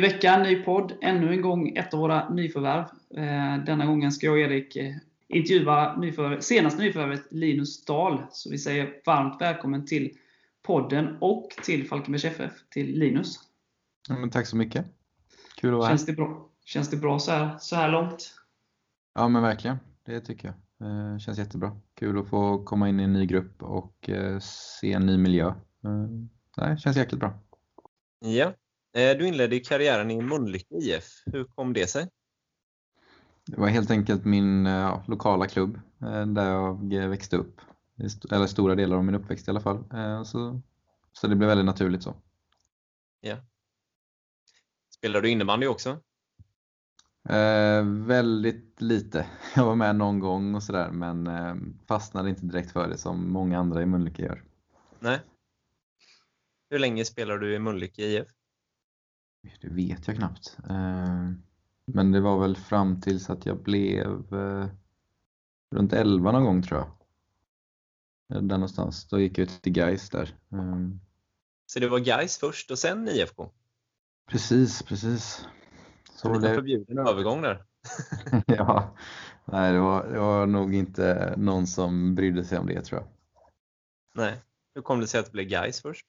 Ny vecka, ny podd. Ännu en gång ett av våra nyförvärv. Eh, denna gången ska jag och Erik eh, intervjua nyförvärv, senaste nyförvärvet Linus Dahl. Så vi säger varmt välkommen till podden och till Falkenbergs FF, till Linus. Ja, men tack så mycket. Kul att vara Känns här. det bra, Känns det bra så, här, så här långt? Ja, men verkligen. Det tycker jag. Eh, känns jättebra. Kul att få komma in i en ny grupp och se en ny miljö. Nej, känns jäkligt bra. Ja. Eh, Du inledde karriären i Mölnlycke IF. Hur kom det sig? Det var helt enkelt min eh, ja, lokala klubb eh, där jag växte upp. Eller stora delar av min uppväxt i alla fall. Så, så det blev väldigt naturligt så. Spelar du innebandy också? Eh, väldigt lite. Jag var med någon gång och sådär men eh, fastnade inte direkt för det som många andra i Mölnlycke gör. Nej. Hur länge spelar du i Mölnlycke IF? Det vet jag knappt. Eh, Men det var väl fram tills att jag blev eh, runt 11 någon gång tror jag. Eh, Där någonstans. Då gick jag ut till Gais där. Så det var Gais först och sen IFK? Precis, precis. Så En liten det, förbjuden övergång där. ja, nej, det var, det var nog inte någon som brydde sig om det tror jag. Nej. Hur kom det sig att det blev Gais först?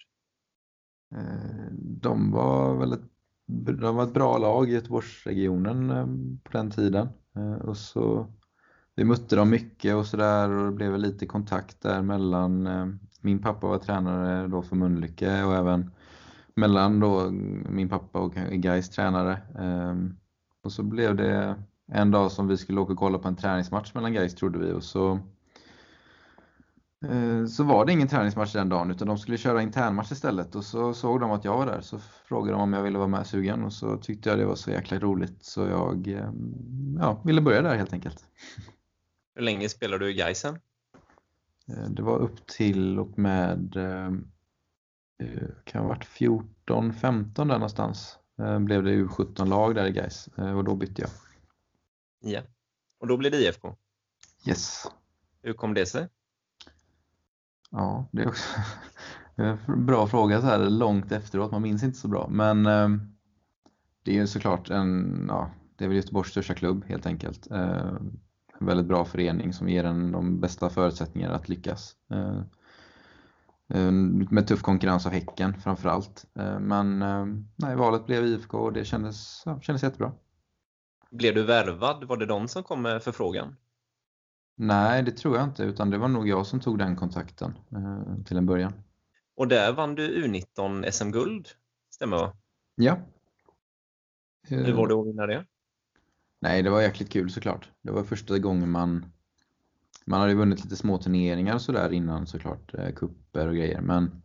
De var väl ett, de var ett bra lag i Göteborgsregionen eh, på den tiden. Eh, och så, vi mötte dem mycket och sådär och det blev lite kontakt där mellan, eh, min pappa var tränare då för Mölnlycke och även mellan då min pappa och Gais tränare. Och så blev det en dag som vi skulle åka och kolla på en träningsmatch mellan Gais trodde vi och så så var det ingen träningsmatch den dagen utan de skulle köra internmatch istället och så såg de att jag var där så frågade de om jag ville vara med sugen och så tyckte jag det var så jäkla roligt så jag eh, ja, ville börja där helt enkelt. Hur länge spelar du i Gaisen? Eh, Det var upp till och med eh, eh, kan ha varit 14, 15 där någonstans eh, blev det U17-lag där i Gais eh, och då bytte jag. Ja. Och då blev det IFK. Yes. Hur kom det sig? Ja, det är också en bra fråga så här långt efteråt. Man minns inte så bra. Men eh, det är ju såklart en, ja, det är väl Göteborgs största klubb helt enkelt. Eh, en väldigt bra förening som ger en de bästa förutsättningarna att lyckas. Eh, med tuff konkurrens av Häcken framförallt. Eh, men eh, nej, valet blev IFK och det kändes, ja, kändes jättebra. Blev du värvad? Var det de som kom med förfrågan? Nej, det tror jag inte utan det var nog jag som tog den kontakten eh, till en början. Och där vann du U19 SM-guld. Stämmer va? Ja. Hur var det att vinna det? Nej, det var jäkligt kul såklart. Det var första gången man man hade vunnit lite små turneringar och sådär innan såklart, eh, kupper och grejer. Men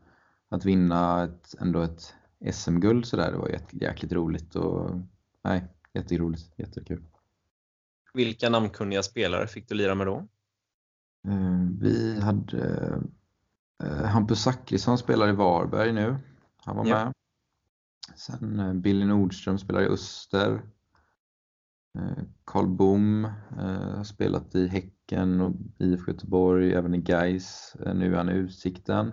att vinna ett, ändå ett SM-guld sådär, det var jäk, jäkligt roligt och nej, jätteroligt, jättekul. Vilka namnkunniga spelare fick du lira med då? Eh, Vi hade eh, Hampus Zachrisson spelar i Varberg nu. Han var Ja. med. Sen eh, Billy Nordström spelar i Öster. Karl Bom har spelat i Häcken och IFK Göteborg, även i Gais. Nu är han i Utsikten.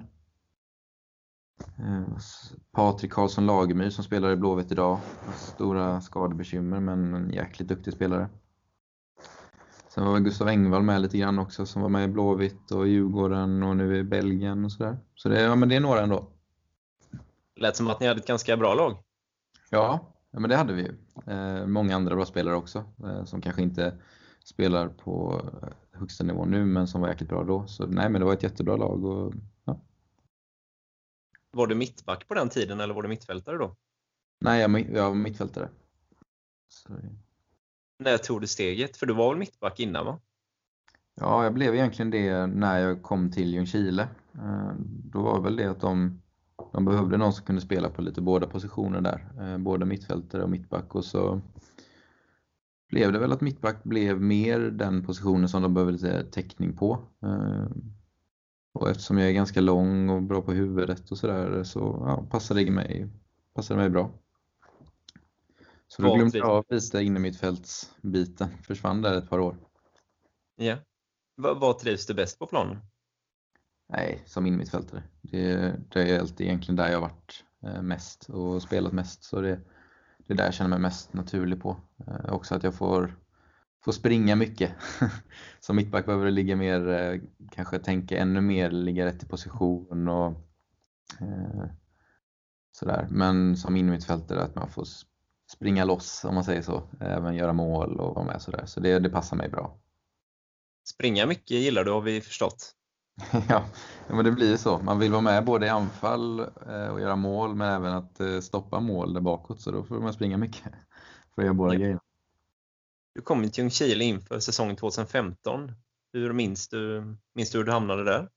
Patrik Karlsson Lagemyr som spelar i Blåvitt idag. Stora skadebekymmer men en jäkligt duktig spelare. Sen var Gustav Engvall med lite grann också som var med i Blåvitt och Djurgården och nu i Belgien och sådär. Så det, ja, men det är några ändå. Lät som att ni hade ett ganska bra lag. Ja, ja men det hade vi ju. Eh, många andra bra spelare också eh, som kanske inte spelar på eh, högsta nivå nu men som var jäkligt bra då. Så nej men det var ett jättebra lag och ja. Var du mittback på den tiden eller var du mittfältare då? Nej, jag, jag var mittfältare. Så, när tog du steget? För du var väl mittback innan va? ja, jag blev egentligen det när jag kom till Ljungskile. Eh, då var väl det att de, de behövde någon som kunde spela på lite båda positioner där. Eh, både mittfältare och mittback och så blev det väl att mittback blev mer den positionen som de behövde lite täckning på. Eh, och eftersom jag är ganska lång och bra på huvudet och sådär så ja, passade det mig, passade mig bra. Så då glömde jag av lite inne mittfältsbiten, försvann där ett par år. Ja. Va- Vad trivs du bäst på planen? Nej, som innermittfältare. Det, det är alltid egentligen där jag har varit eh, mest och spelat mest. Så det, det är där jag känner mig mest naturlig på. Eh, också att jag får, får springa mycket. Som mittback behöver det ligga mer, eh, kanske tänka ännu mer, ligga rätt i position och eh, sådär. Men som innermittfältare att man får springa loss om man säger så. Även göra mål och vara med sådär. Så det, det passar mig bra. Springa mycket gillar du har vi förstått. ja, men det blir så. Man vill vara med både i anfall eh, och göra mål men även att eh, stoppa mål där bakåt så då får man springa mycket för att göra båda ja. grejerna. Du kom till Ljungskile inför säsongen 2015. Hur minns du, minns du hur du hamnade där?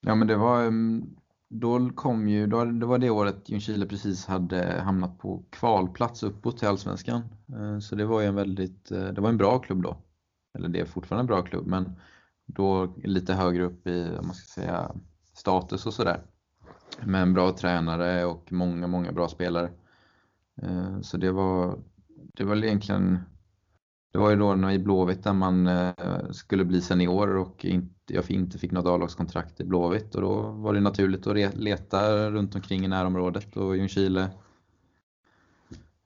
Ja men det var, mm, då kom ju, då, det var det året Ljungskile precis hade hamnat på kvalplats uppåt till Allsvenskan. Eh, så det var ju en väldigt, eh, det var en bra klubb då. Eller det är fortfarande en bra klubb men då lite högre upp i man ska säga, status och sådär. Med en bra tränare och många, många bra spelare. Eh, så det var, det var egentligen, det var ju då i Blåvitt där man eh, skulle bli senior och inte, jag inte fick något A-lagskontrakt i Blåvitt och då var det naturligt att leta runt omkring i närområdet och Ljungskile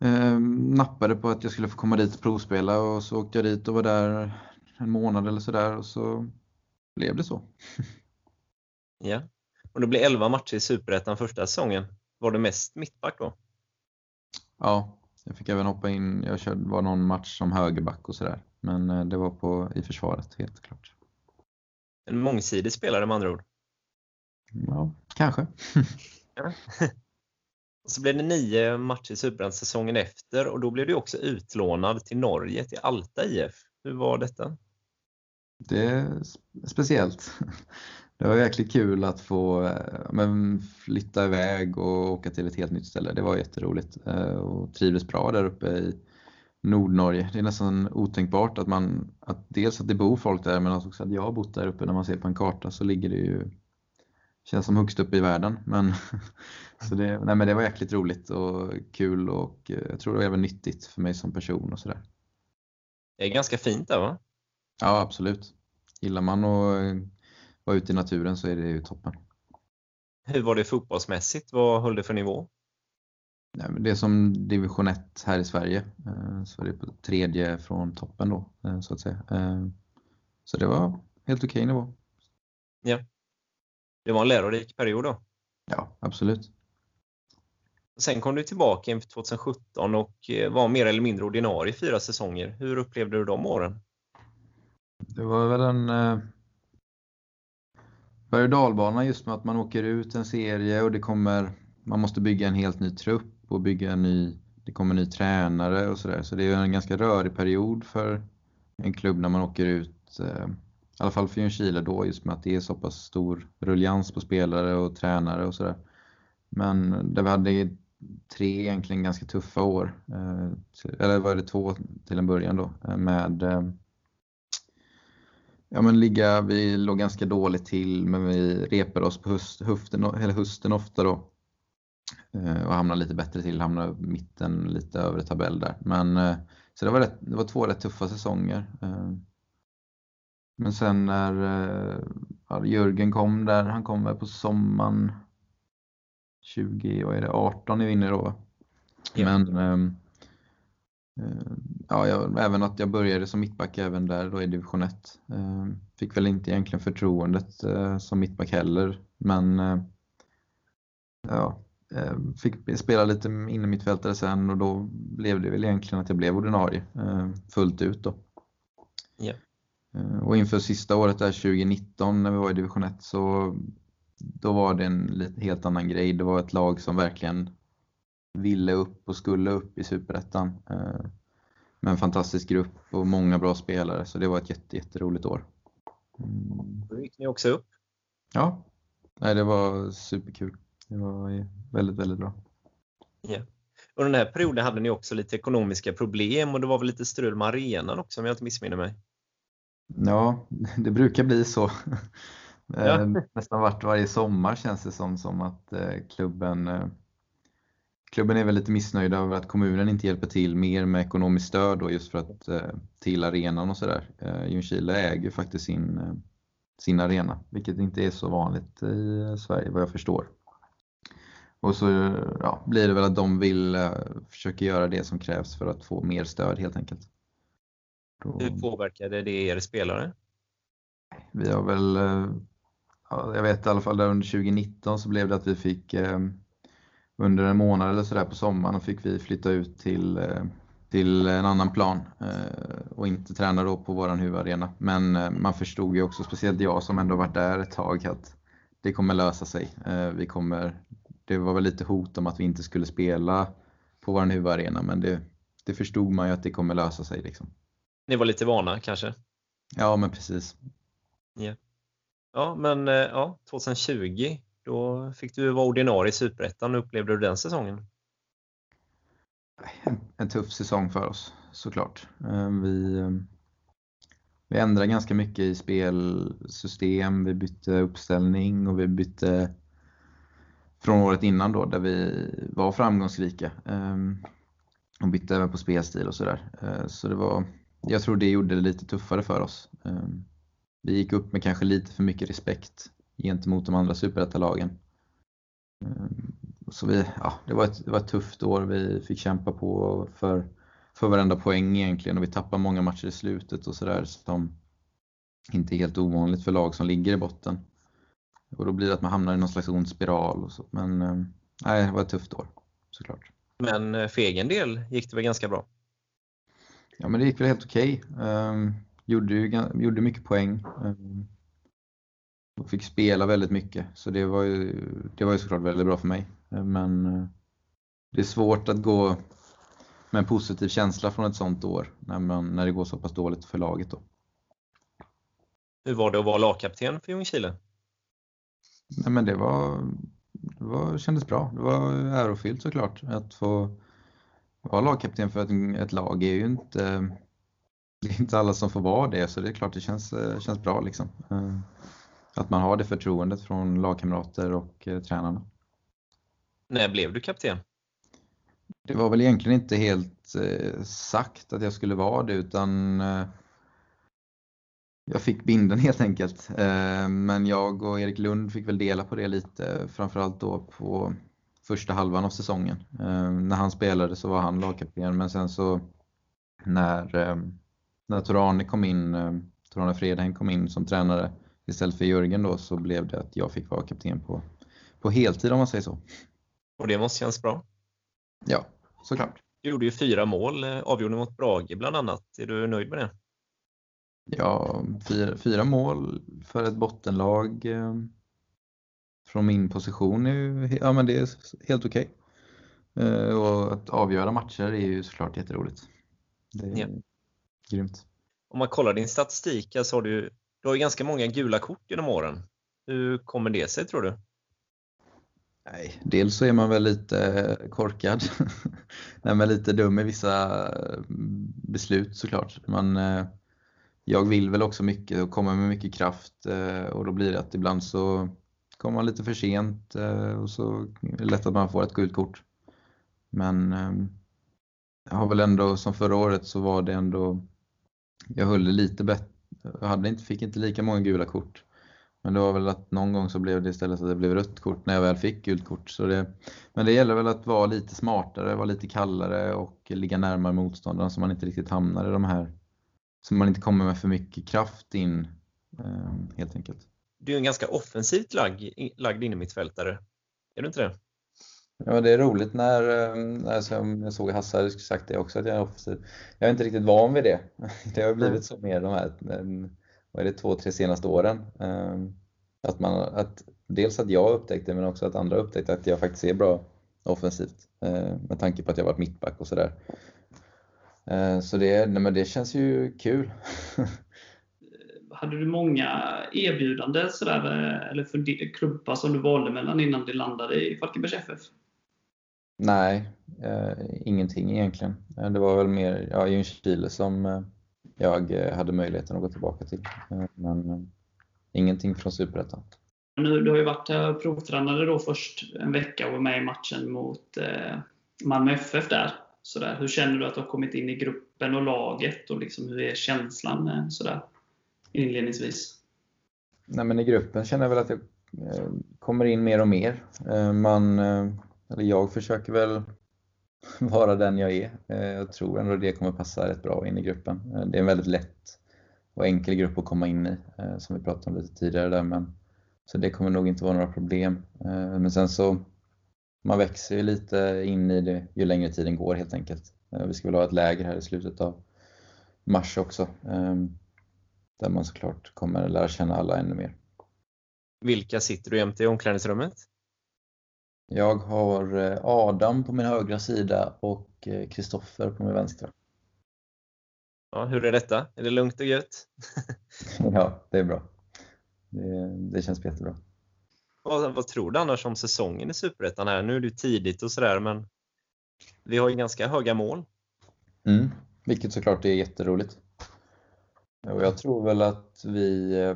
eh, nappade på att jag skulle få komma dit och provspela och så åkte jag dit och var där en månad eller sådär och så blev det så. ja, och det blev 11 matcher i Superettan första säsongen. Var det mest mittback då? Ja, jag fick även hoppa in. Jag körde, var någon match som högerback och sådär. Men eh, det var på, i försvaret helt klart. En mångsidig spelare med andra ord? Ja, kanske. ja. Och så blev det nio matcher i Superettan säsongen efter och då blev du också utlånad till Norge, till Alta IF. Hur var detta? Det är speciellt. Det var jäkligt kul att få eh, men, flytta iväg och åka till ett helt nytt ställe. Det var jätteroligt eh, och trivdes bra där uppe i Nordnorge. Det är nästan otänkbart att man, att dels att det bor folk där men också att jag har bott där uppe när man ser på en karta så ligger det ju, känns som högst upp i världen. Men, så det, nej, men det var jäkligt roligt och kul och eh, jag tror det var även nyttigt för mig som person och sådär. Det är ganska fint där va? Ja absolut. Gillar man att vara ute i naturen så är det ju toppen. Hur var det fotbollsmässigt? Vad höll det för nivå? Det är som division 1 här i Sverige. Eh, så det är på tredje från toppen då, eh, så att säga. Eh, så det var helt okej okay nivå. Ja. Det var en lärorik period då? Ja, absolut. Sen kom du tillbaka inför 2017 och var mer eller mindre ordinarie fyra säsonger. Hur upplevde du de åren? Det var väl en berg och dalbana just med att man åker ut en serie och det kommer, man måste bygga en helt ny trupp och bygga en ny, det kommer en ny tränare och sådär. Så det är en ganska rörig period för en klubb när man åker ut, eh, i alla fall för Ljungskile då, just med att det är så pass stor ruljans på spelare och tränare och sådär. Men där vi hade tre egentligen ganska tuffa år, eh, eller var det två till en början då, eh, med eh, Ja men ligga, vi låg ganska dåligt till men vi repade oss på höst, höften, eller hösten ofta då. Eh, och hamnade lite bättre till, hamnade mitten lite övre tabell där. Men, eh, så det var, rätt, det var två rätt tuffa säsonger. Eh. Men sen när ja, Jörgen kom där, han kom väl på sommaren 20, vad är det, 18 är vi inne då. Ja. Men ehm, Eh, ja, jag, även att jag började som mittback även där då i division 1. Eh, fick väl inte egentligen förtroendet eh, som mittback heller, men ja, fick spela lite inne mittfältare sen och då blev det väl egentligen att jag blev ordinarie fullt ut då. Yeah. Och inför sista året där 2019 när vi var i division 1 så då var det en helt annan grej. Det var ett lag som verkligen ville upp och skulle upp i Superettan. Eh, med en fantastisk grupp och många bra spelare, så det var ett jätte, jätteroligt år. Mm. Då gick ni också upp? Ja, Nej, det var superkul. Det var väldigt, väldigt bra. Yeah. Och den här perioden hade ni också lite ekonomiska problem och det var väl lite strul med arenan också om jag inte missminner mig? Ja, det brukar bli så. Ja. Eh, nästan vart varje sommar känns det som, som att eh, klubben klubben är väl lite missnöjd över att kommunen inte hjälper till mer med ekonomiskt stöd då just för att eh, till arenan och sådär. Eh, Ljungskile äger faktiskt sin, eh, sin arena, vilket inte är så vanligt i Sverige vad jag förstår. Och så ja, blir det väl att de vill försöka göra det som krävs för att få mer stöd helt enkelt. Då... Hur påverkade det er spelare? Vi har väl, ja, jag vet i alla fall där under 2019 så blev det att vi fick under en månad eller sådär på sommaren fick vi flytta ut till till en annan plan eh, och inte träna då på våran huvudarena. Men eh, man förstod ju också, speciellt jag som ändå varit där ett tag, att det kommer lösa sig. Eh, vi kommer, det var väl lite hot om att vi inte skulle spela på våran huvudarena, men det, det förstod man ju att det kommer lösa sig. Liksom. Ni var lite vana kanske? Ja, men precis. Yeah. Ja, men ja, 2020, då fick du vara ordinarie i Superettan. Hur upplevde du den säsongen? en tuff säsong för oss såklart. Eh, vi, eh, vi ändrade ganska mycket i spelsystem, vi bytte uppställning och vi bytte från året innan då där vi var framgångsrika. Eh, och bytte även på spelstil och sådär. Så det var, jag tror det gjorde det lite tuffare för oss. Vi gick upp med kanske lite för mycket respekt gentemot de andra superettalagen. Så vi, ja, det, var ett, det var ett tufft år. Vi fick kämpa på för, för varenda poäng egentligen och vi tappade många matcher i slutet och sådär som inte är helt ovanligt för lag som ligger i botten. Och då blir det att man hamnar i någon slags ond spiral. Och så. Men eh, nej, det var ett tufft år såklart. Men eh, för egen del gick det väl ganska bra? Ja, men det gick väl helt okej. Okay. Um, gjorde, gjorde mycket poäng. Um, och fick spela väldigt mycket, så det var ju, det var ju såklart väldigt bra för mig. Men eh, det är svårt att gå med en positiv känsla från ett sånt år när, man, när det går så pass dåligt för laget. Då. Hur var det att vara lagkapten för Ljungskile? Nej, men det var, det var, kändes bra. Det var ärofyllt såklart att få vara lagkapten för ett, ett lag. är ju inte, det är inte alla som får vara det, så det är klart det känns, känns bra. Liksom. Att man har det förtroendet från lagkamrater och eh, tränarna. När blev du kapten? Det var väl egentligen inte helt eh, sagt att jag skulle vara det utan eh, jag fick binden helt enkelt. Men jag och Erik Lund fick väl dela på det lite, framförallt då på första halvan av säsongen. När han spelade så var han lagkapten men sen så när, när Torane kom in, Torane Fredheim kom in som tränare istället för Jörgen då så blev det att jag fick vara kapten på, på heltid om man säger så. Och det måste kännas bra? Ja, såklart. Du gjorde ju fyra mål, eh, avgjorde mot Brage bland annat. Är du nöjd med det? Ja, fyra, fyra mål för ett bottenlag eh, från min position är ju, ja, men det är helt okej. Okay. Eh, och att avgöra matcher är ju såklart jätteroligt. Det är ja. grymt. Om man kollar din statistik så har du, du har ju ganska många gula kort genom åren. Hur kommer det sig tror du? Nej, dels så är man väl lite korkad. Nej, men lite dum i vissa eh, beslut såklart. Man, eh, jag vill väl också mycket och kommer med mycket kraft eh, och då blir det att ibland så kommer man lite för sent och så är det lätt att man får ett gult kort. Men jag har väl ändå, som förra året så var det ändå, jag höll det lite bättre, jag hade inte, fick inte lika många gula kort. Men det var väl att någon gång så blev det istället att det blev rött kort när jag väl fick gult kort. Så det, men det gäller väl att vara lite smartare, vara lite kallare och ligga närmare motståndaren så man inte riktigt hamnar i de här, så man inte kommer med för mycket kraft in eh, helt enkelt. Du är en ganska offensivt lagd, lagd innermittfältare, är du inte det? Ja, det är roligt när, eh, när jag såg Hasse hade sagt det också, att jag är offensiv. Jag är inte riktigt van vid det. Det har blivit så mer de här vad är det, två, tre senaste åren. Ehm, att man, att, dels att jag upptäckte men också att andra upptäckte att jag faktiskt är bra offensivt eh, med tanke på att jag varit mittback och sådär. Eh, så det, nej, men det känns ju kul. Hade du många erbjudanden sådär, eh, eller för klubbar som du valde mellan innan du landade i Falkenbergs FF? Nej, eh, ingenting egentligen. Det var väl mer ja, Ljungskile som jag eh, hade möjligheten att gå tillbaka till. Eh, men eh, ingenting från Superettan. Du har ju varit provtränare då först en vecka och var med i matchen mot Malmö FF där. Så där. Hur känner du att du har kommit in i gruppen och laget? och liksom Hur är känslan så där, inledningsvis? Nej, men I gruppen känner jag väl att jag kommer in mer och mer. Man, eller jag försöker väl vara den jag är. Eh, jag tror ändå det kommer passa rätt bra in i gruppen. Eh, det är en väldigt lätt och enkel grupp att komma in i, eh, som vi pratade om lite tidigare där. Men, så det kommer nog inte vara några problem. Men sen så, man växer ju lite in i det ju längre tiden går helt enkelt. Vi ska väl ha ett läger här i slutet av mars också. Ehm, där man såklart kommer lära känna alla ännu mer. Vilka sitter du jämte i omklädningsrummet? Jag har eh, Adam på min högra sida och Kristoffer på min vänstra. Ja, hur är detta? Är det lugnt och gött? ja, det är bra. Det, det känns jättebra. Vad, vad tror du annars om säsongen i Superettan här? Nu är det tidigt och sådär, men vi har ju ganska höga mål. Mm, vilket såklart är jätteroligt. Och jag tror väl att vi eh,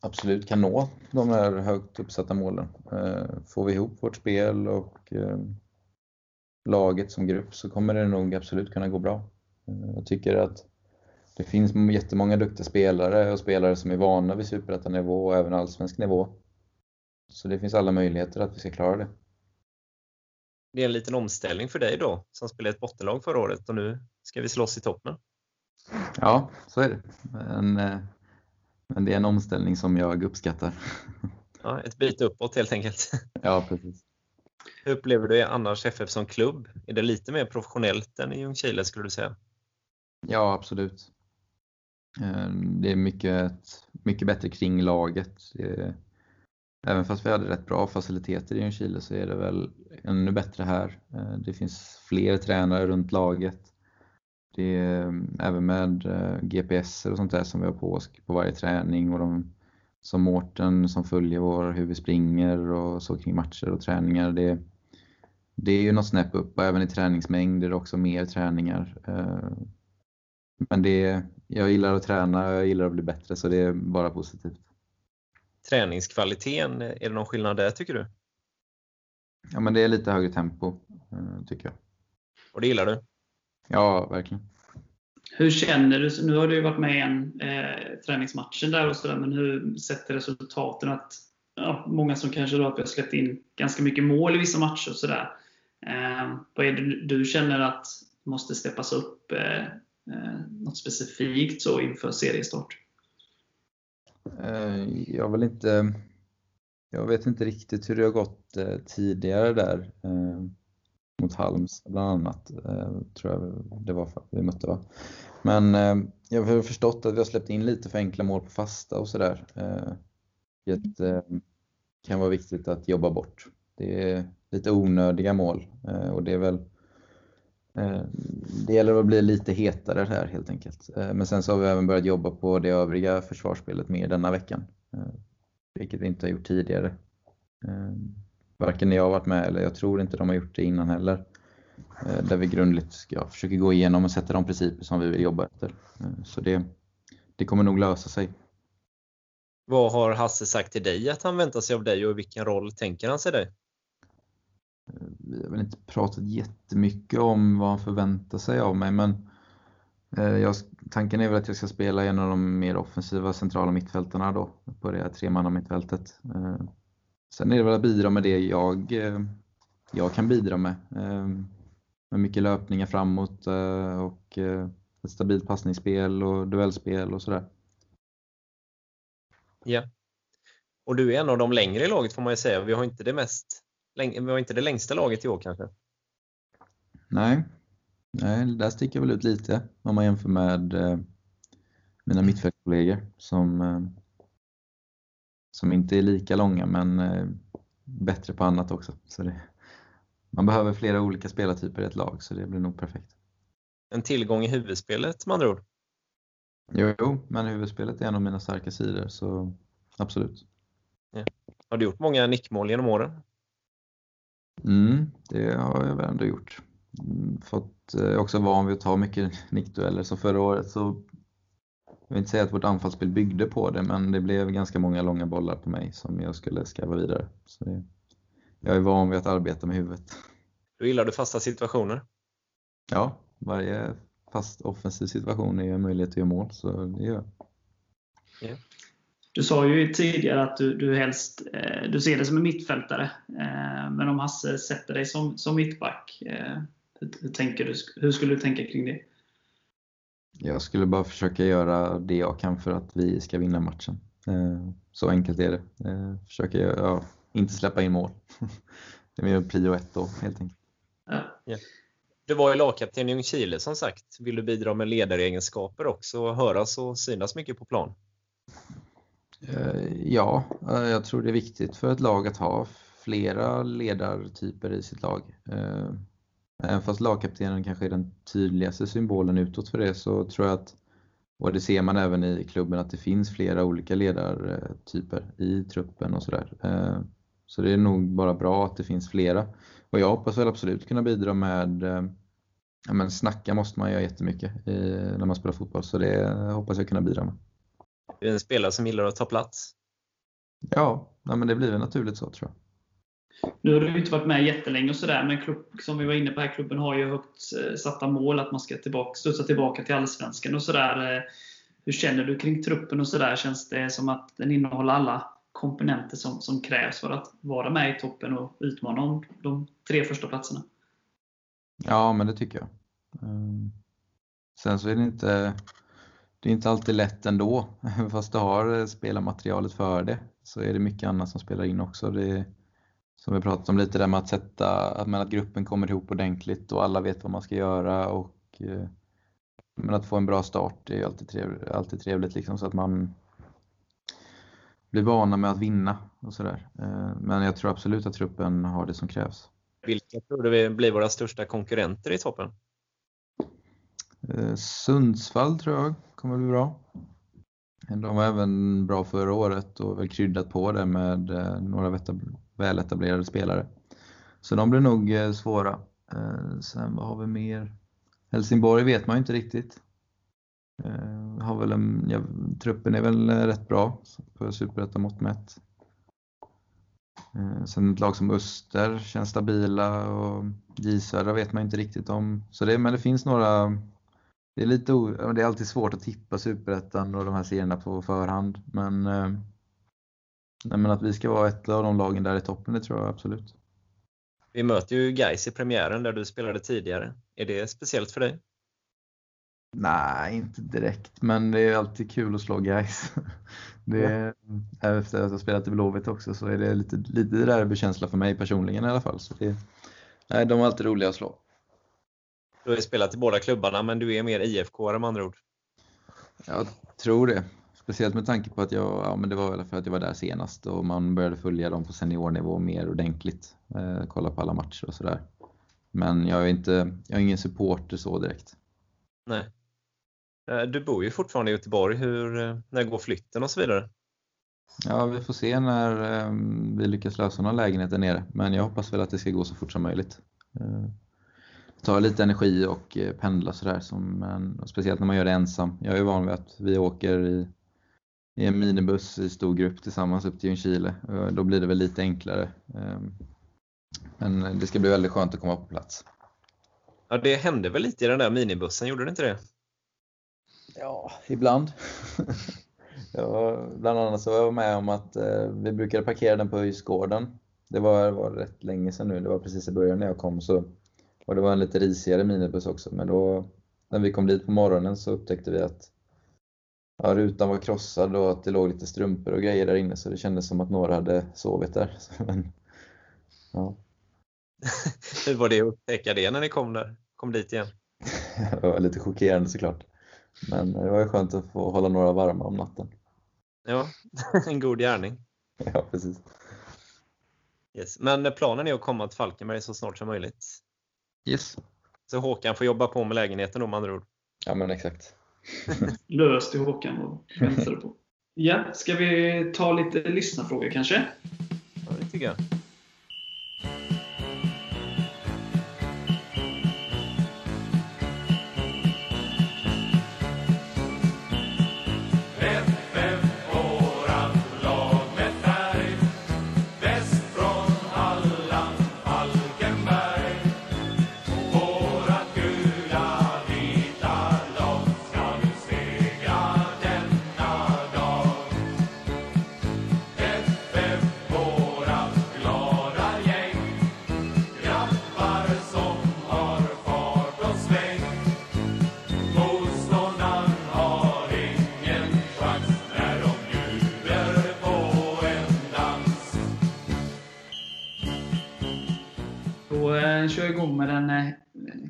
absolut kan nå de här högt uppsatta målen. Eh, får vi ihop vårt spel och eh, laget som grupp så kommer det nog absolut kunna gå bra. Jag tycker att det finns jättemånga duktiga spelare och spelare som är vana vid superettanivå och även allsvensk nivå. Så det finns alla möjligheter att vi ska klara det. Det är en liten omställning för dig då, som spelade ett bottenlag förra året och nu ska vi slåss i toppen. Ja, så är det. Eh, men det är en omställning som jag uppskattar. Ja, ett byte uppåt helt enkelt. Ja, precis. Hur upplever du annars FF som klubb? Är det lite mer professionellt än i Ljungskile skulle du säga? Ja, absolut. Eh, det är mycket, mycket bättre kring laget. Även fast vi hade rätt bra faciliteter i Ljungskile så är det väl ännu bättre här. Eh, det finns fler tränare runt laget. Det är mm, även med eh, GPS och sånt där som vi har på oss på varje träning och de som Mårten som följer vår, hur vi springer och så kring matcher och träningar. Det, det är ju något snäpp upp och även i träningsmängd är det också mer träningar. Eh, men det, jag gillar att träna och jag gillar att bli bättre så det är bara positivt. Träningskvaliteten, är det någon skillnad där tycker du? Ja men det är lite högre tempo eh, tycker jag. Och det gillar du? Ja, verkligen. Hur känner du? Nu har du varit med i en eh, träningsmatchen där och sådär, men hur sätter resultaten att ja, många som kanske då har släppt in ganska mycket mål i vissa matcher och sådär. Eh, vad är det du känner att måste steppas upp? Eh, eh, något specifikt så inför seriestart? Eh, jag vill inte jag vet inte riktigt hur det har gått eh, tidigare där. Mot Halms bland annat, eh, tror jag det var vi mötte va. Men eh, jag har förstått att vi har släppt in lite för enkla mål på fasta och sådär. Eh, det kan vara viktigt att jobba bort. Det är lite onödiga mål och det är väl det gäller att bli lite hetare här helt enkelt. Men sen så har vi även börjat jobba på det övriga försvarsspelet mer denna veckan. Vilket vi inte har gjort tidigare varken jag har varit med eller jag tror inte de har gjort det innan heller. Eh, där vi grundligt ska försöka gå igenom och sätta de principer som vi vill jobba efter. Eh, så det, det kommer nog lösa sig. Vad har Hasse sagt till dig att han väntar sig av dig och vilken roll tänker han sig dig? Eh, vi har väl inte pratat jättemycket om vad han förväntar sig av mig men jag, tanken är väl att jag ska spela en av de mer offensiva centrala mittfältarna då på det här tremannamittfältet. Sen är det väl att bidra med det jag, eh, jag kan bidra med. Eh, med mycket löpningar framåt eh, och ett stabilt passningsspel och duellspel och sådär. Ja. Och du är en av de längre i laget får man ju säga. Vi har inte det, mest, vi har inte det längsta laget i år kanske? Nej, Nej där sticker jag väl ut lite om man jämför med mina mittfältskollegor som som inte är lika långa men eh, bättre på annat också. Så det, man behöver flera olika spelartyper i ett lag så det blir nog perfekt. En tillgång i huvudspelet med andra ord? Jo, men huvudspelet är en av mina starka sidor så absolut. Ja. Har du gjort många nickmål genom åren? Mm, det har jag väl ändå gjort. Mm, fått eh, också van vid att ta mycket nickdueller. Så förra året så jag vill inte säga att vårt anfallsspel byggde på det, men det blev ganska många långa bollar på mig som jag skulle skarva vidare. Så det, jag är van vid att arbeta med huvudet. Då gillar du fasta situationer? Ja, varje fast offensiv situation är en möjlighet att göra mål, så det gör jag. Ja. Du sa ju tidigare att du, du helst eh, du ser dig som en mittfältare. Eh, men om Hasse sätter dig som, som mittback, eh, hur, hur, tänker du, hur skulle du tänka kring det? Jag skulle bara försöka göra det jag kan för att vi ska vinna matchen. Eh, så enkelt är det. Eh, försöka ja, inte släppa in mål. Det är mer prio ett då, helt enkelt. Ja. Ja. Du var ju lagkapten i Ljungskile som sagt. Vill du bidra med ledaregenskaper också och höras och synas mycket på plan? Eh, ja, jag tror det är viktigt för ett lag att ha flera ledartyper i sitt lag. Även fast lagkaptenen kanske är den tydligaste symbolen utåt för det så tror jag att, och det ser man även i klubben, att det finns flera olika ledartyper i truppen och sådär. Eh, så det är nog bara bra att det finns flera. Och jag hoppas väl absolut kunna bidra med eh, Ja, men snacka måste man göra jättemycket när man spelar fotboll, så det hoppas jag kunna bidra med. Du är en spelare som gillar att ta plats? Ja, men det blir väl naturligt så tror jag. Nu har du inte varit med jättelänge och sådär, men klubb, som vi var inne på här, klubben har ju högt eh, satta mål att man ska tillbaka, studsa tillbaka till Allsvenskan och sådär. Eh, hur känner du kring truppen och sådär? Känns det som att den innehåller alla komponenter som, som krävs för att vara med i toppen och utmana om de tre första platserna? Ja, men det tycker jag. Ehm, sen så är det inte, det är inte alltid lätt ändå. Även Fast du har eh, spelarmaterialet för det så är det mycket annat som spelar in också. Det, som vi pratat om lite där med att sätta, att, att gruppen kommer ihop ordentligt och alla vet vad man ska göra och eh, men att få en bra start är alltid trevligt, alltid trevligt liksom, så att man blir vana med att vinna och sådär. Eh, men jag tror absolut att truppen har det som krävs. Vilka tror du blir våra största konkurrenter i toppen? Eh, Sundsvall tror jag kommer bli bra. De var även bra förra året och väl kryddat på det med eh, några väletablerade spelare. Så de blir nog eh, svåra. Eh, sen vad har vi mer? Helsingborg vet man ju inte riktigt. Har väl en, ja, truppen är väl rätt bra på superettan-mått mätt. Sen ett lag som Öster känns stabila och J Södra vet man inte riktigt om. Så det, men det finns några det är, lite, det är alltid svårt att tippa superettan och de här serierna på förhand. Men Nej, men att vi ska vara ett av de lagen där i toppen, det tror jag absolut. Vi möter ju Gais i premiären där du spelade tidigare. Är det speciellt för dig? Nej, inte direkt, men det är alltid kul att slå Gais. Det är, ja. Efter att ha spelat i Blåvitt också så är det lite, lite derbykänsla för mig personligen i alla fall. Så det, nej, de är alltid roliga att slå. Du har ju spelat i båda klubbarna, men du är mer IFK med andra ord? Jag tror det. Speciellt med tanke på att jag, ja men det var väl för att jag var där senast och man började följa dem på seniornivå mer ordentligt. Eh, kolla på alla matcher och sådär. Men jag är, inte, jag är ingen supporter så direkt. Nej. Eh, du bor ju fortfarande i Göteborg. Hur, eh, när går flytten och så vidare? Ja, vi får se när eh, vi lyckas lösa någon lägenhet där nere. Men jag hoppas väl att det ska gå så fort som möjligt. Tar lite energi och pendla sådär, som, speciellt när man gör det ensam. Jag är van vid att vi åker i i en minibuss i stor grupp tillsammans upp till Ljungskile. Då blir det väl lite enklare. Ehm, men det ska bli väldigt skönt att komma på plats. Ja, det hände väl lite i den där minibussen, gjorde det inte det? Ja, ibland. var, bland annat så var jag med om att eh, vi brukade parkera den på Öjsgården. Det var, var rätt länge sedan nu, det var precis i början när jag kom. Så, och det var en lite risigare minibuss också, men då när vi kom dit på morgonen så upptäckte vi att ja, rutan var krossad och att det låg lite strumpor och grejer där inne så det kändes som att några hade sovit där. Men, ja. Hur var det att upptäcka det när ni kom, där, kom dit igen? det var lite chockerande såklart. Men det var ju skönt att få hålla några varma om natten. Ja, en god gärning. Ja, precis. Yes. Men planen är att komma till Falkenberg så snart som möjligt? Yes. Så Håkan får jobba på med lägenheten med andra ord? Ja, men exakt. Löst i Håkan och väntade på. Ja, ska vi ta lite lyssnarfrågor kanske? Ja, det tycker jag.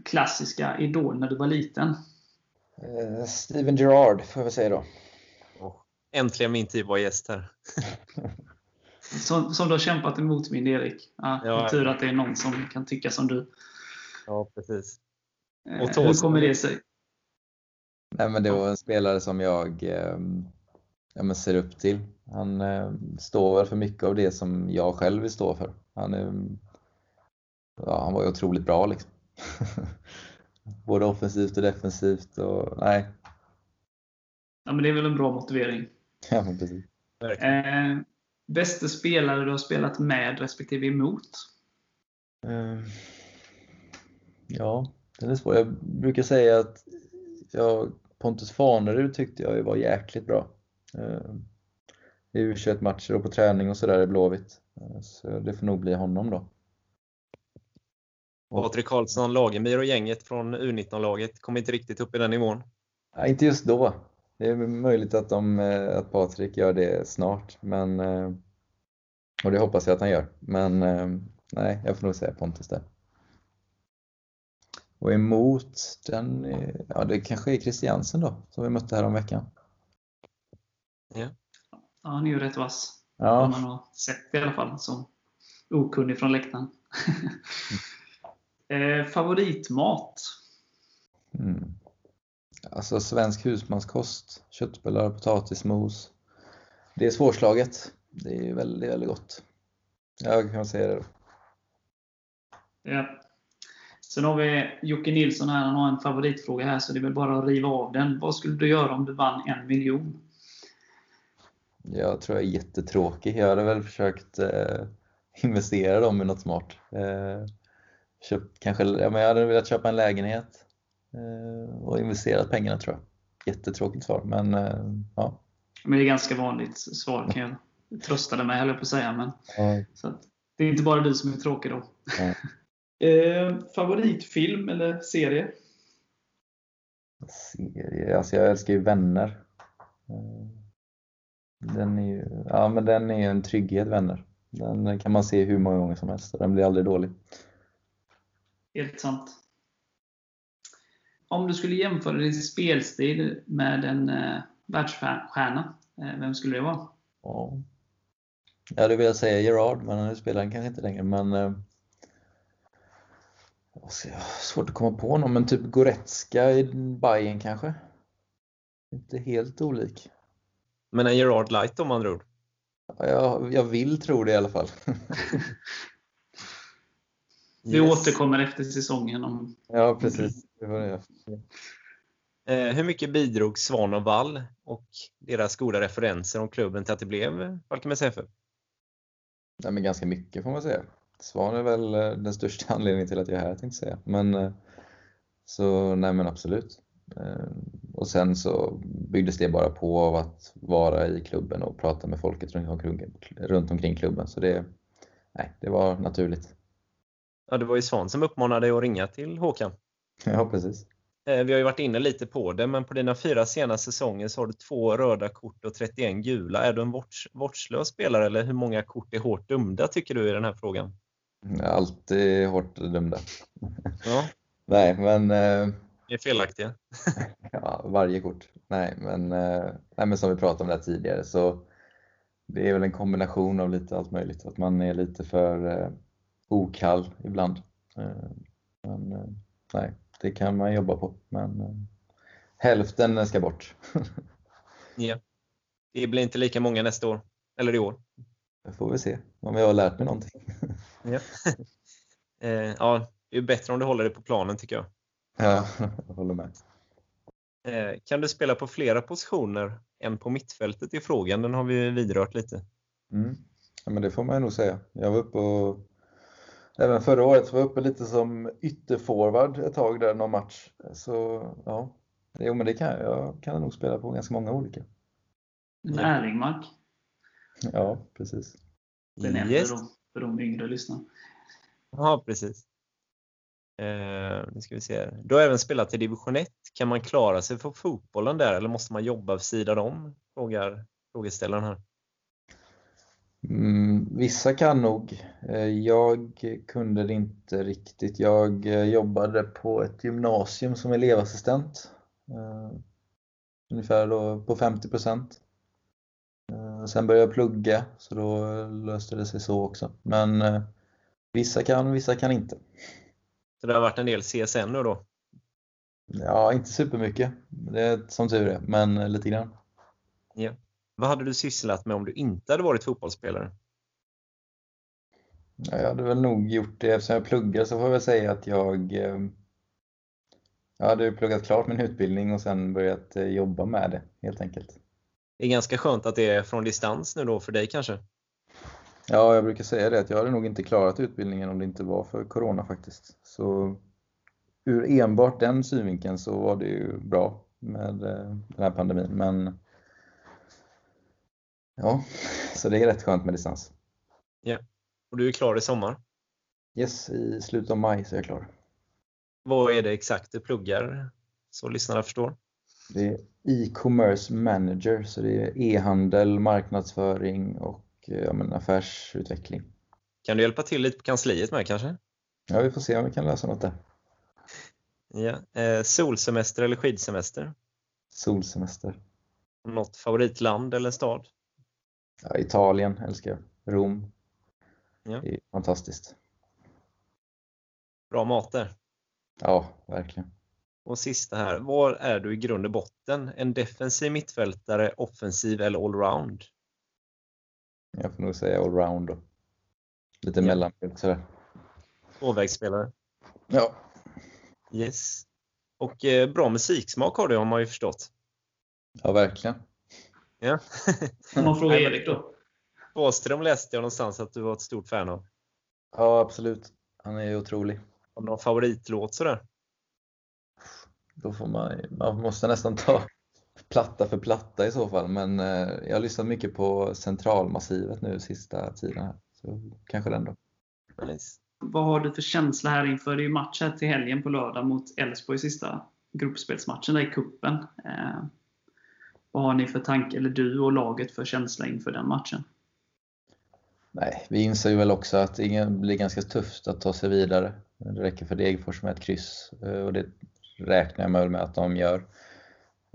Klassiska Idol när du var liten. Eh, Steven Gerrard får jag väl säga då. Äntligen min tid var gäst här. Som, som du har kämpat emot min Erik. Ja, Ja. tur att det är någon som kan tycka som du. Ja, precis. Eh, Och Hur kommer det sig? Nej, men det var en spelare som jag eh, ja, men ser upp till. Han eh, står väl för mycket av det som jag själv vill stå för. Han, är, ja, han var ju otroligt bra liksom. Både offensivt och defensivt. Och, nej, Ja, men det är väl en bra motivering. ja, men precis. Eh, bästa spelare du har spelat med respektive emot? Eh, Ja, den är svår. Jag brukar säga att jag, Pontus Farnerud tyckte jag var jäkligt bra. Eh, I U21-matcher och på träning och sådär i Blåvitt. Eh, Så det får nog bli honom då. Patrik Karlsson, Lagemyr och gänget från U19-laget kom inte riktigt upp i den nivån. ja, inte just då. Det är möjligt att, de, eh, att Patrik gör det snart. Men, eh, och det hoppas jag att han gör. Men eh, nej, jag får nog säga Pontus där. Och emot den, ja det kanske är Christiansen då, som vi mötte här om veckan. Ja, han är ju rätt vass. Om Ja, man har sett i alla fall. Som okunnig från läktaren. Eh, favoritmat? mm. Alltså svensk husmanskost, köttbullar, potatismos. Det är svårslaget. Det är väldigt, väldigt gott. Jag kan säga det då. Ja. Sen har vi Jocke Nilsson här. Han har en favoritfråga här, så det är väl bara att riva av den. Vad skulle du göra om du vann en miljon? Jag tror jag är jättetråkig. Jag hade väl försökt eh, investera dem i något smart. Eh, köpt, kanske, ja, men jag hade velat köpa en lägenhet eh, och investerat pengarna tror jag. Jättetråkigt svar, men eh, ja. Men det är ganska vanligt svar kan jag trösta dig med, höll jag på att säga. Men, Ja. så att, det är inte bara du som är tråkig då. Ja. eh, favoritfilm eller serie? Serie, alltså jag älskar ju Vänner. Eh, Den är ju, ja men den är en trygghet, Vänner. Den kan man se hur många gånger som helst och den blir aldrig dålig. Helt sant. Om du skulle jämföra din spelstil med en eh, världsstjärna, eh, vem skulle det vara? Ja. Jag hade velat säga Gerard, men nu spelar han kanske inte längre. Men eh, svårt att komma på någon, men typ Goretzka i Bayern kanske? Inte helt olik. Men en Gerard Light om andra ord. Ja, Jag, jag vill tro det i alla fall. Vi Yes. återkommer efter säsongen. Om, Ja, precis. Det var det. Eh, hur mycket bidrog Svan och Wall och deras goda referenser om klubben till att det blev Falkenbergs FF? Nej, men ganska mycket får man säga. Svan är väl eh, den största anledningen till att jag är här tänkte jag säga. Men eh, så nej men absolut. Och sen så byggdes det bara på av att vara i klubben och prata med folket runt omkring, runt omkring klubben. Så det, nej, det var naturligt. Ja, det var ju Svan som uppmanade dig att ringa till Håkan. Ja, precis. Eh, Vi har ju varit inne lite på det, men på dina fyra senaste säsonger så har du två röda kort och 31 gula. Är du en vårds, vårdslös spelare eller hur många kort är hårt dömda tycker du i den här frågan? Alltid hårt dömda. Ja, Nej, men eh, det är felaktiga. Ja, varje kort. Nej men, eh, nej, men som vi pratade om där tidigare så det är väl en kombination av lite allt möjligt. Att man är lite för eh, okall ibland. Eh, men eh, nej, det kan man jobba på. Men eh, hälften ska bort. Ja. Det blir inte lika många nästa år, eller i år. Det får vi se om jag har lärt mig någonting. Ja, ja det är bättre om du håller det på planen tycker jag. Ja, jag håller med. Kan du spela på flera positioner än på mittfältet i frågan? Den har vi vidrört lite. Mm. Ja, men det får man ju nog säga. Jag var uppe och även förra året var jag uppe lite som ytterforward ett tag där någon match. Så ja, jo, men det kan jag. Jag kan nog spela på ganska många olika. en Ja. Erlingmark. Ja, precis. Den äldre Yes. då, för de yngre lyssnarna. Ja, precis. Eh, nu ska vi se. Du har även spelat i division 1. Kan man klara sig för fotbollen där eller måste man jobba vid sidan om? Frågar frågeställaren här. Mm, Vissa kan nog. Eh, jag kunde det inte riktigt. Jag eh, jobbade på ett gymnasium som elevassistent. Eh, ungefär då på 50 procent. Sen började jag plugga så då löste det sig så också. Men vissa kan, vissa kan inte. Så det har varit en del CSN då? Ja, inte supermycket. Det är som tur är, men lite grann. Ja. Vad hade du sysslat med om du inte hade varit fotbollsspelare? Jag hade väl nog gjort det eftersom jag pluggar så får jag väl säga att jag eh, jag hade pluggat klart min utbildning och sen börjat eh, jobba med det helt enkelt. Det är ganska skönt att det är från distans nu då för dig kanske? Ja, jag brukar säga det att jag hade nog inte klarat utbildningen om det inte var för Corona faktiskt. Så ur enbart den synvinkeln så var det ju bra med eh, den här pandemin. Men ja, så det är rätt skönt med distans. Ja. Och du är klar i sommar? Yes, i slutet av maj så är jag klar. Vad är det exakt du pluggar så lyssnarna förstår? Det är e-commerce manager, så det är e-handel, marknadsföring och ja, men affärsutveckling. Kan du hjälpa till lite på kansliet med kanske? Ja, vi får se om vi kan lösa något där. Ja. Eh, solsemester eller skidsemester? Solsemester. Något favoritland eller stad? Ja, Italien älskar jag. Rom. Ja. Det är fantastiskt. Bra mat där. Ja, verkligen. Och sista här, var är du i grund och botten? En defensiv mittfältare, offensiv eller allround? Jag får nog säga allround då. Lite ja. mellanmjölk sådär. Tvåvägsspelare? Ja. Yes. Och eh, bra musiksmak har du har man ju förstått. Ja, verkligen. Ja. Om man frågar Erik då? Åström läste jag någonstans att du var ett stort fan av. Ja, absolut. Han är otrolig. Har du någon favoritlåt sådär? Då får man, man måste nästan ta platta för platta i så fall, men eh, jag har lyssnat mycket på Centralmassivet nu sista tiden. Här. Så kanske den då. Nice. Vad har du för känsla här inför? Det är ju match här till helgen på lördag mot Elfsborg sista gruppspelsmatchen där i kuppen. Vad har ni för tanke, eller du och laget för känsla inför den matchen? Nej, vi inser ju väl också att det blir ganska tufft att ta sig vidare. Det räcker för Degerfors med ett kryss eh, och det räknar jag med att de gör.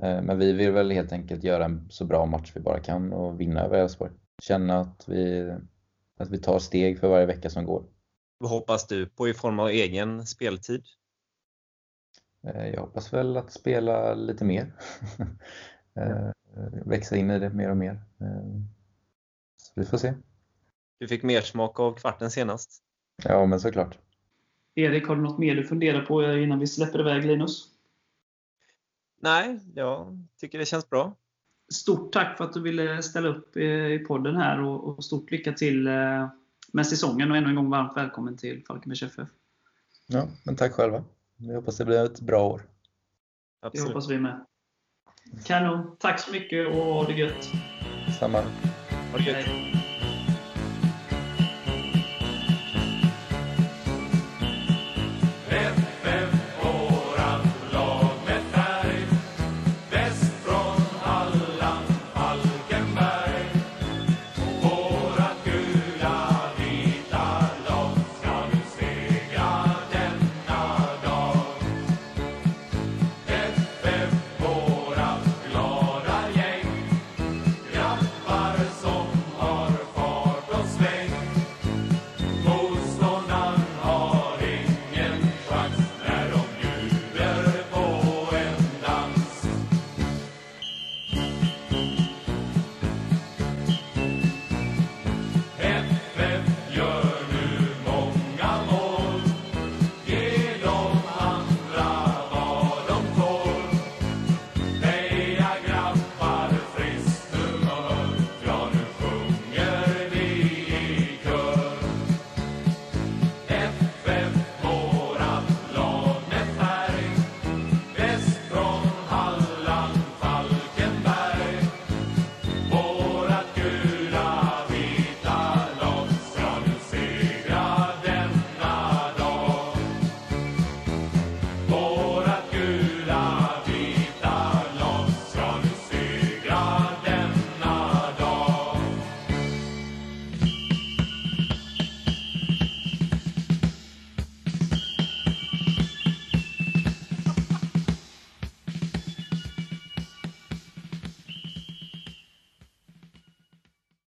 Eh, men vi vill väl helt enkelt göra en så bra match vi bara kan och vinna över Elfsborg. Känna att vi, att vi tar steg för varje vecka som går. Vad hoppas du på i form av egen speltid? Eh, jag hoppas väl att spela lite mer. Växa in i det mer och mer. Så vi får se. Du fick mer smak av kvarten senast. Ja, men såklart. Erik, har du något mer du funderar på innan vi släpper iväg Linus? Nej, jag tycker det känns bra. Stort tack för att du ville ställa upp i podden här och stort lycka till eh, med säsongen och ännu en gång varmt välkommen till Falkenbergs FF. Ja, men tack själva. Vi hoppas det blir ett bra år. Absolut. Det hoppas vi med. Kanon. Tack så mycket och ha det gött. Samma. Ha det gött.